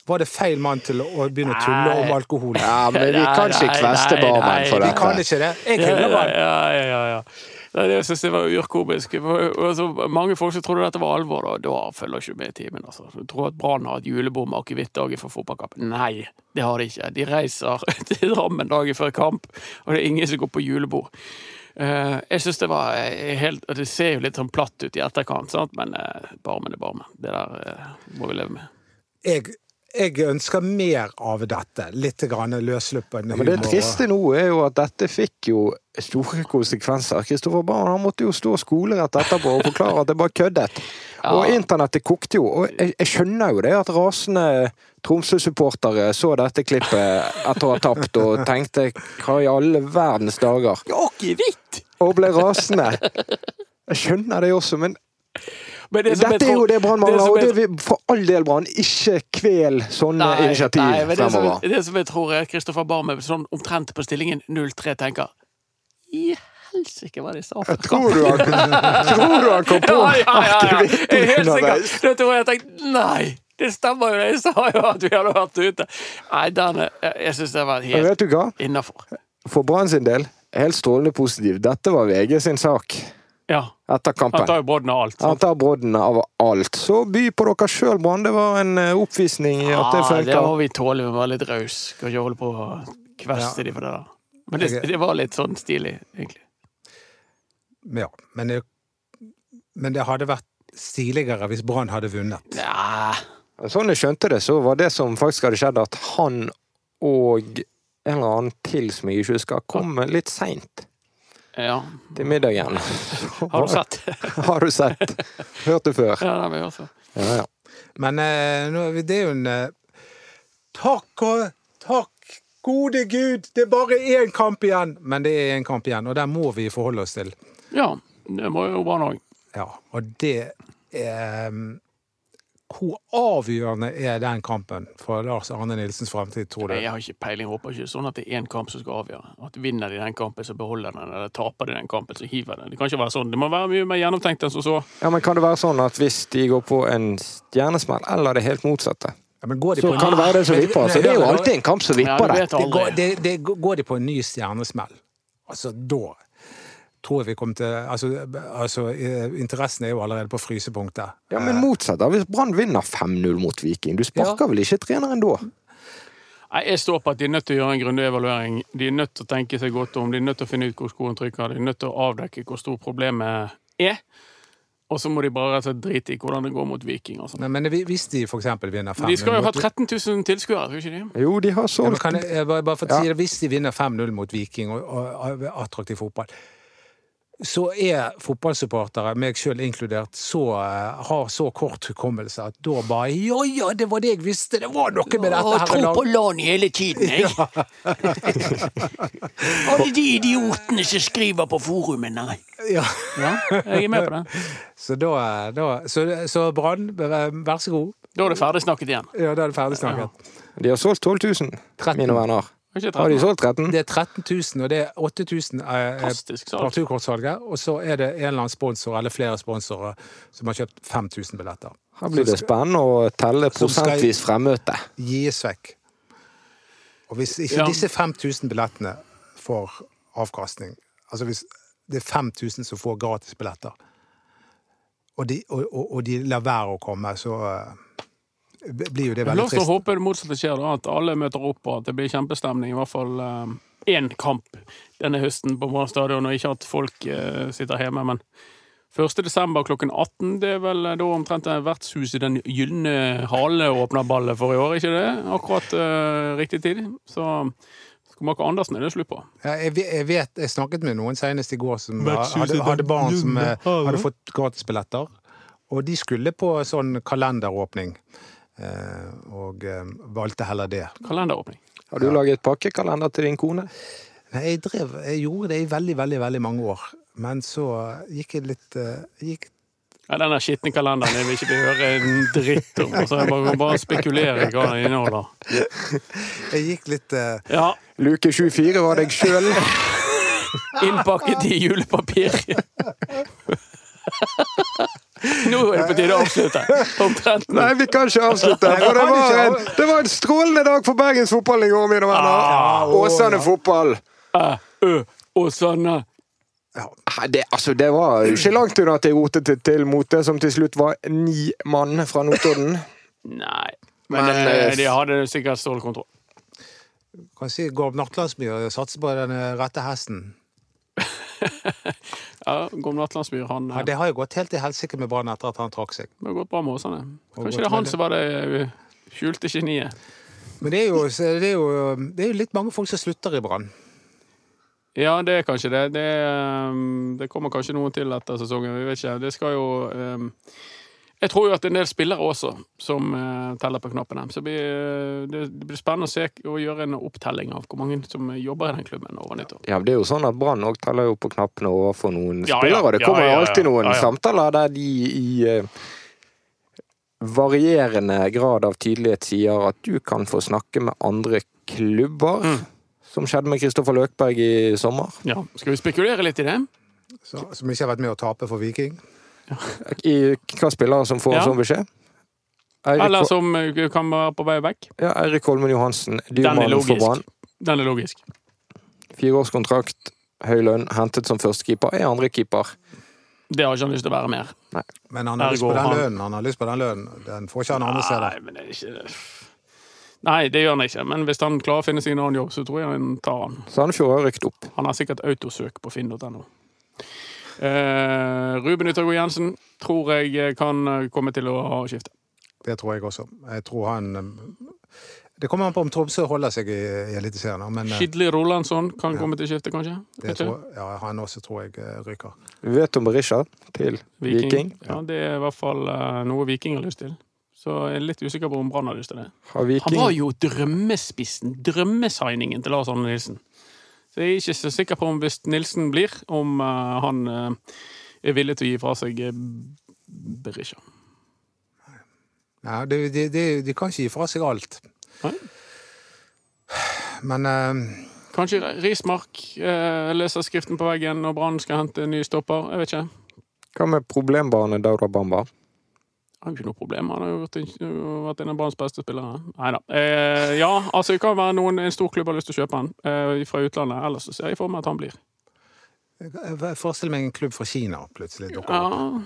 var det feil mann til å begynne å tulle om alkohol. Ja, men vi kan ikke kveste nei, for Vi kan ikke det. Jeg hyller han. ja, ja, ja, ja. Nei, Det synes jeg var urkomisk. Altså, mange folk som trodde dette var alvor, da, da følger ikke med i timen. Altså. Du tror at Brann har et julebord med akevittdagen for fotballkamp. Nei, det har de ikke. De reiser til Drammen dagen før kamp, og det er ingen som går på julebord. Uh, jeg synes det var eh, helt Det ser jo litt sånn platt ut i etterkant, sant? men uh, barmen er barmen. Det der uh, må vi leve med. Jeg, jeg ønsker mer av dette. Litt grann humor. Ja, men det triste nå er jo at dette fikk jo store konsekvenser. Kristoffer Barn han måtte jo stå skolerett etterpå og forklare at det bare køddet. Og internettet kokte jo. Og jeg, jeg skjønner jo det at rasende Tromsø-supportere så dette klippet etter å ha tapt og tenkte hva i alle verdens dager? Og ble rasende. Jeg skjønner det også, men Men det dette er jo det Brann mangler. Og det vil for all del, Brann, ikke kvel sånne Nei, initiativ nei, det som, det som jeg tror er Kristoffer Barmen sånn omtrent på stillingen 0-3 tenker I helsike, hva de sa for Tror du han, tror du han kom på Ja, ja, ja, ja. Jeg er helt underveis? sikker. Det tror jeg jeg tenkte Nei! Det stemmer jo, jeg sa jo at vi hadde vært ute. Nei, den Jeg, syns det var helt innafor. For Brann sin del, helt strålende positiv. Dette var VG sin sak Ja. etter Han tar jo brodden av alt. Han tar brodden av alt. Så by på dere sjøl, Brann. Det var en eh, oppvisning Ja, at det Ja, det må vi tåle. Vi var litt rause. Skal ikke holde på å kveste de for det der. Men det, det var litt sånn stilig, egentlig. Ja, men det, men det hadde vært stiligere hvis Brann hadde vunnet. Ja. Sånn jeg skjønte det, så var det som faktisk hadde skjedd, at han og en eller annen til som jeg ikke husker, kom litt seint ja. til middagen. Har du sett? Har du sett? Hørt det før. Ja, det har vi også. Ja, ja. Men eh, nå, er vi- det er jo en eh, Takk og takk, gode gud! Det er bare én kamp igjen! Men det er én kamp igjen, og den må vi forholde oss til. Ja, det må jo være noe. Ja, og det er Hvor avgjørende er den kampen for Lars Arne Nilsens fremtid, tror du? Jeg har ikke peiling. Håper ikke sånn at det er én kamp som skal avgjøre. At vinner de den kampen, så beholder den, eller taper de den kampen, så hiver den. Det kan ikke være sånn. Det må være mye mer gjennomtenkt enn som så. ja, men kan det være sånn at hvis de går på en stjernesmell, eller det helt motsatte, Ja, men går de så på en- kan det være det som vipper? Så det er jo alltid en kamp som vipper Ja, det. det det, det, Går de på en ny stjernesmell, altså da tror jeg vi kommer til Altså, altså eh, interessen er jo allerede på frysepunktet. Ja, men motsatt. da. Hvis Brann vinner 5-0 mot Viking, du sparker vel ikke treneren da? Nei, Jeg står på at de er nødt til å gjøre en grundig evaluering. De er nødt til å tenke seg godt om. De er nødt til å finne ut hvor skoen trykker. De er nødt til å avdekke hvor stort problemet er. Og så må de bare rett og slett drite i hvordan det går mot Viking. Altså. Men, men hvis de eksempel vinner 5-0 De skal jo ha 13 000 tilskuere, skal ikke de? Jo, de har Ja, solgt kan jeg, jeg bare, bare for å si det, Hvis de vinner 5-0 mot Viking og, og, og attraktiv fotball, så er fotballsupportere, meg sjøl inkludert, så, eh, har så kort hukommelse at da bare Ja, ja, det var det jeg visste! Det var noe med dette her på LAN hele tiden, jeg. Alle de idiotene som skriver på forumet, nei. Ja. Ja, jeg er med på det. Så da, da Så, så Brann, vær så god. Da er det ferdig snakket igjen. Ja, da er det ferdig snakket. De har solgt 12 000, 13. mine venner. Har de 13? solgt 13? Det er 13 000, og det er 8000 er parturkortsalget. Og så er det en eller annen sponsor, eller flere sponsorer, som har kjøpt 5000 billetter. Her blir det spennende å telle prosentvis fremmøte. Gis vekk. Og hvis ikke Ja. disse 5000 billettene får avkastning, altså hvis det er 5000 som får gratisbilletter, og de, og, og, og de lar være å komme, så eh, blir jo det veldig trist. La oss håpe det motsatte skjer, da, at alle møter opp og at det blir kjempestemning. I hvert fall én kamp denne høsten på Brann stadion, og ikke at folk eh, sitter hjemme. Men 1. desember klokken 18, det er vel da omtrent vertshuset Den gylne hale åpner ballet for i år, ikke det? Akkurat eh, riktig tid. Så Skomaker Andersen er det slutt på. Ja, jeg, jeg vet, jeg snakket med noen senest i går som hadde, hadde barn som eh, hadde fått gratisbilletter. Og de skulle på sånn kalenderåpning, eh, og eh, valgte heller det. Kalenderåpning. Har du laget pakkekalender til din kone? Nei, jeg, drev, jeg gjorde det i veldig, veldig veldig mange år. Men så gikk jeg litt eh, gikk, Ja, Den der skitne kalenderen jeg vil ikke høre en dritt om. Altså, jeg bare, bare spekulere i hva den inneholder. Jeg gikk litt eh, Ja, Luke 24 var deg sjøl. innpakket i julepapir. Nå er det på tide å avslutte. Omtrent. Nei, vi kan ikke avslutte. For det var en, det var en strålende dag for Bergens fotball i går, mine venner. Åsane fotball. Åsane. Det, altså, det var ikke langt unna at jeg rotet det til mot det som til slutt var ni mann fra Notodden. Nei. Men, Men, eh, eh, de hadde sikkert stålkontroll. Kan si Gorm Nattlandsby og satse på den rette hesten. Ja, Gomle Nattlandsby han Ja, det har jo gått helt til helsike med Brann etter at han trakk seg. det har gått bra med Åsane. Kanskje det er han som var det eh, skjulte geniet. Men det er jo, det er jo, det er jo litt mange folk som slutter i Brann. Ja, det er kanskje det. Det, eh, det kommer kanskje noen til etter sesongen. Vi vet ikke. Det skal jo eh, Jeg tror jo at det er en del spillere også som uh, teller på knappene. Så det blir, det, det blir spennende å se og gjøre en opptelling av hvor mange som jobber i den klubben over nyttår. Ja, Det er jo sånn at Brann òg teller jo på knappene overfor noen Ja, spillere. Ja, Det kommer jo ja, ja. alltid noen Ja, ja. samtaler der de i uh, varierende grad av tydelighet sier at du kan få snakke med andre klubber. Mm. Som skjedde med Kristoffer Løkberg i sommer. Ja, Skal vi spekulere litt i det? Så, som ikke har vært med å tape for Viking. I hva spillere som får Ja. en sånn beskjed? Eirik, Eller som kan være på vei vekk? ja, Eirik Holmen Johansen, Den er dyrmannen for logisk. Brann. Den er logisk. Fireårskontrakt, høy lønn, hentet som førstekeeper. Er andrekeeper. Det har ikke han lyst til å være mer. Men han har lyst på den han- lønnen. Han har lyst på den lønnen. Den får ikke han andre steder. Nei, Nei, det gjør han ikke. Men hvis han klarer å finne seg en annen jobb, så tror jeg han tar han. Sandefjord har rykt opp. Han har sikkert autosøk på finn.no. Eh, Ruben Yttergård Jensen tror jeg kan eh, komme til å ha skifte. Det tror jeg også. Jeg tror han eh, Det kommer an på om Tromsø holder seg i, i Eliteserien. Men eh, Skidli Rolandsson kan komme til skifte, kanskje? det tror, ja, han også tror jeg eh, ryker. Vi vet om Berisha til Viking. Ja, det er i hvert fall eh, noe Viking har lyst til. Så jeg er litt usikker på om Brann har lyst til det. Har Han var jo drømmespissen, drømmesigningen til Lars Arne Nilsen. Så jeg er ikke så sikker på om hvis Nilsen blir, om eh, han eh, er villig til å gi fra seg uh, Berisha. Nei, de, de, de, de kan ikke gi fra seg alt. Nei. Men uh... Kanskje Rismark uh, leser skriften på veggen når Brann skal hente en ny stopper. Jeg vet ikke. Hva med problembarnet Daura Bamba? Han har jo ikke noe problem. Han har jo vært en, vært en av banens beste spillere. Nei da. Eh, ja, altså det kan være noen, en stor klubb har lyst til å kjøpe han eh, fra utlandet. Ellers så ser jeg for meg at han blir. jeg forestiller meg en klubb fra Kina plutselig dukker Ja. opp.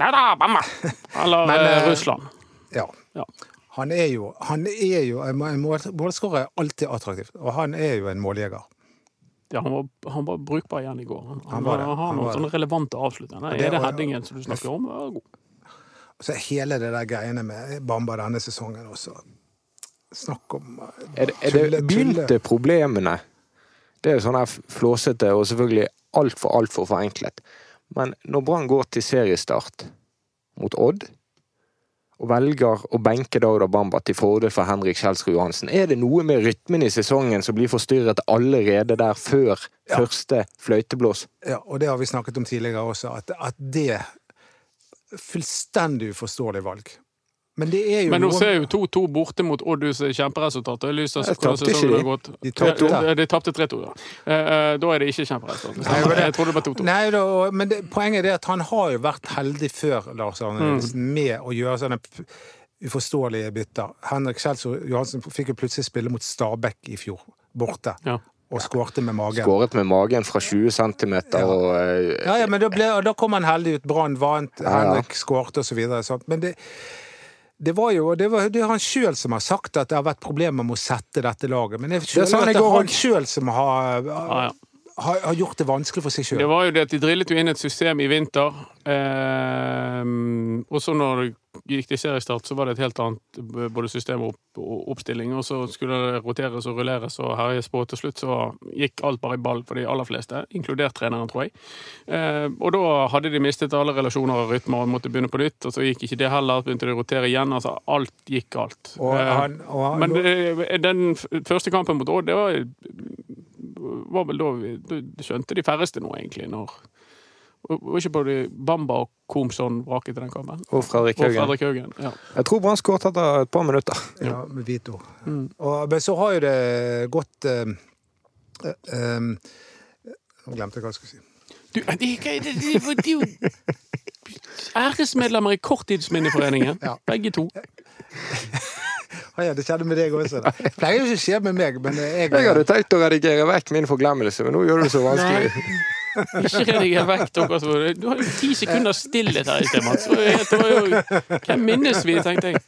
Ja. da! Eller Men, eh, eh, Russland. Ja. Ja. Han er jo, han er jo En mål- målskårer er alltid attraktivt, og han er jo en måljeger. Ja, han, var, han var brukbar igjen i går. Han, Han var det. har Han noen sånne relevante avslutninger. Er det headingen som du snakker om? Vær god. Så hele det der greiene med Bamba denne sesongen også. Snakk om eh, Er det, er tulle- det begynte problemene? Det er sånn her flåsete og selvfølgelig altfor, altfor forenklet. Men når Brann går til seriestart mot Odd, og velger å benke Dauda Bamba til fordel for Henrik Kjelsrud Johansen, er det noe med rytmen i sesongen som blir forstyrret allerede der før Ja. første fløyteblås? Ja, og det har vi snakket om tidligere også, at, at det Fullstendig uforståelig valg. Men det er jo Men nå ser jo 2-2 borte mot Oddus kjemperesultat. og i lys av Ja, tapte ikke de? har. De tapte. Ja, De 3-2, ja. Eh, eh, Da er det ikke kjemperesultat. Jeg trodde det var 2-2. Nei, da, men det, poenget er at han har jo vært heldig før, Lars Arne mm. med å gjøre sånne uforståelige bytter. Henrik Kjelsrud Johansen fikk jo plutselig spille mot Stabæk i fjor, borte. Ja. Og skårte med magen. Skåret med magen fra 20 cm og eh, Ja, ja, men da, ble, og da kom han heldig ut. Brann vant, Ja, ja. Henrik skårte osv. Men det, det var jo det, var, det er han sjøl som har sagt at det har vært problemer med å sette dette laget. Men jeg Det er sånn at det er han sjøl som har, Ja, ja. Har, har gjort det vanskelig for seg Det var jo det at de drillet jo inn et system i vinter. Eh, og så når det gikk til seriestart, så var det et helt annet både system og opp, og oppstilling. Og så skulle det roteres og rulleres og herjes på. Til slutt så gikk alt bare i ball for de aller fleste, inkludert treneren, tror jeg. Eh, og da hadde de mistet alle relasjoner og rytmer og måtte begynne på nytt. Og så gikk ikke det heller. Begynte de å rotere igjen. Altså alt gikk galt. Og Eh, han, og han, men eh, den første kampen mot Odd, det var, var vel da vi da skjønte de færreste nå, egentlig. når og ikke både Bamba og Komson vraket i den kampen? og Fredrik Og Haugen. Fredrik Haugen. Ja. Jeg tror Brann skåret etter et par minutter. ja, med Vito. Mm. Og, men så har jo det gått eh, eh, Nå glemte jeg hva jeg skulle si. Du, det, det, det, det, det jo æresmedlemmer i Korttidsminneforeningen, Ja. begge to. Ah, ja, det skjedde med deg også. da. Pleier jo ikke å skje med meg, men jeg, Jeg hadde tenkt å redigere vekk min forglemmelse, men nå gjør du det så vanskelig. Ikke rediger vekk deres Du har jo ti sekunder stillhet her i sted, Mats. Det det Hvem minnes vi, tenkte jeg.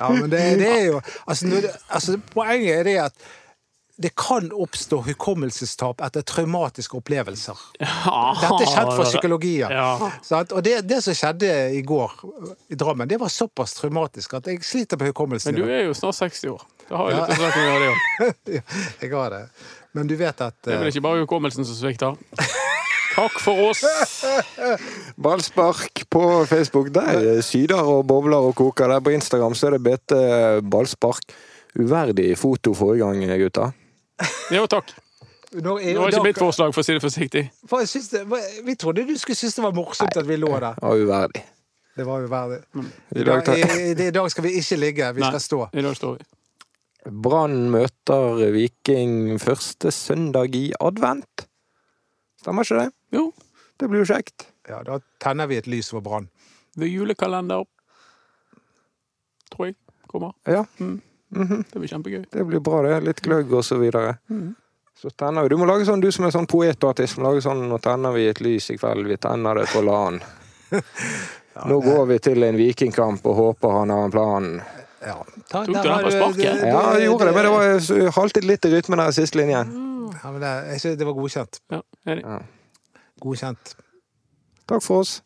Ja, men det, det er jo altså, det, altså, Poenget er det at det kan oppstå hukommelsestap etter traumatiske opplevelser. Dette er kjent fra psykologien. Ja. Sant? Og det, det som skjedde i går i Drammen, det var såpass traumatisk at jeg sliter med hukommelsen. Men du er jo snart 60 år. Da har jeg litt å snakke om det òg. Jeg har det. Men du vet at Det er eh, vel ikke bare hukommelsen som svikter. Takk for oss. Ballspark på Facebook. Der syder og bobler og koker. Der på Instagram så er det BT Ballspark. Uverdig foto forrige gang, gutta. Jo, takk. når, Det var ikke mitt forslag, for å si det forsiktig. For jeg synes det, Vi trodde du skulle synes det var morsomt at vi lå der. Det var uverdig. Det var uverdig. I dag I, i, I dag skal vi ikke ligge, vi Nei. skal stå. I dag står vi. Brann møter Viking første søndag i advent. Stemmer ikke det? Jo, Det blir jo kjekt. Ja, Da tenner vi et lys for Brann. The julekalender. Tror jeg kommer. Ja, Det blir kjempegøy. det blir bra, det. Litt gløgg og så videre. Så tenner vi. Du må lage sånn, du som er sånn poet og artist, må lage sånn Nå tenner vi et lys i kveld, vi tenner det på LAN. Nå går vi til en vikingkamp og håper han har en plan. Ja. Ta, Tok der du den på sparket? Ja, jeg gjorde det, men det var haltet litt i rytmen der i siste linjen. Ja, men det, jeg synes det var godkjent. Ja, enig. Godkjent. Takk for oss.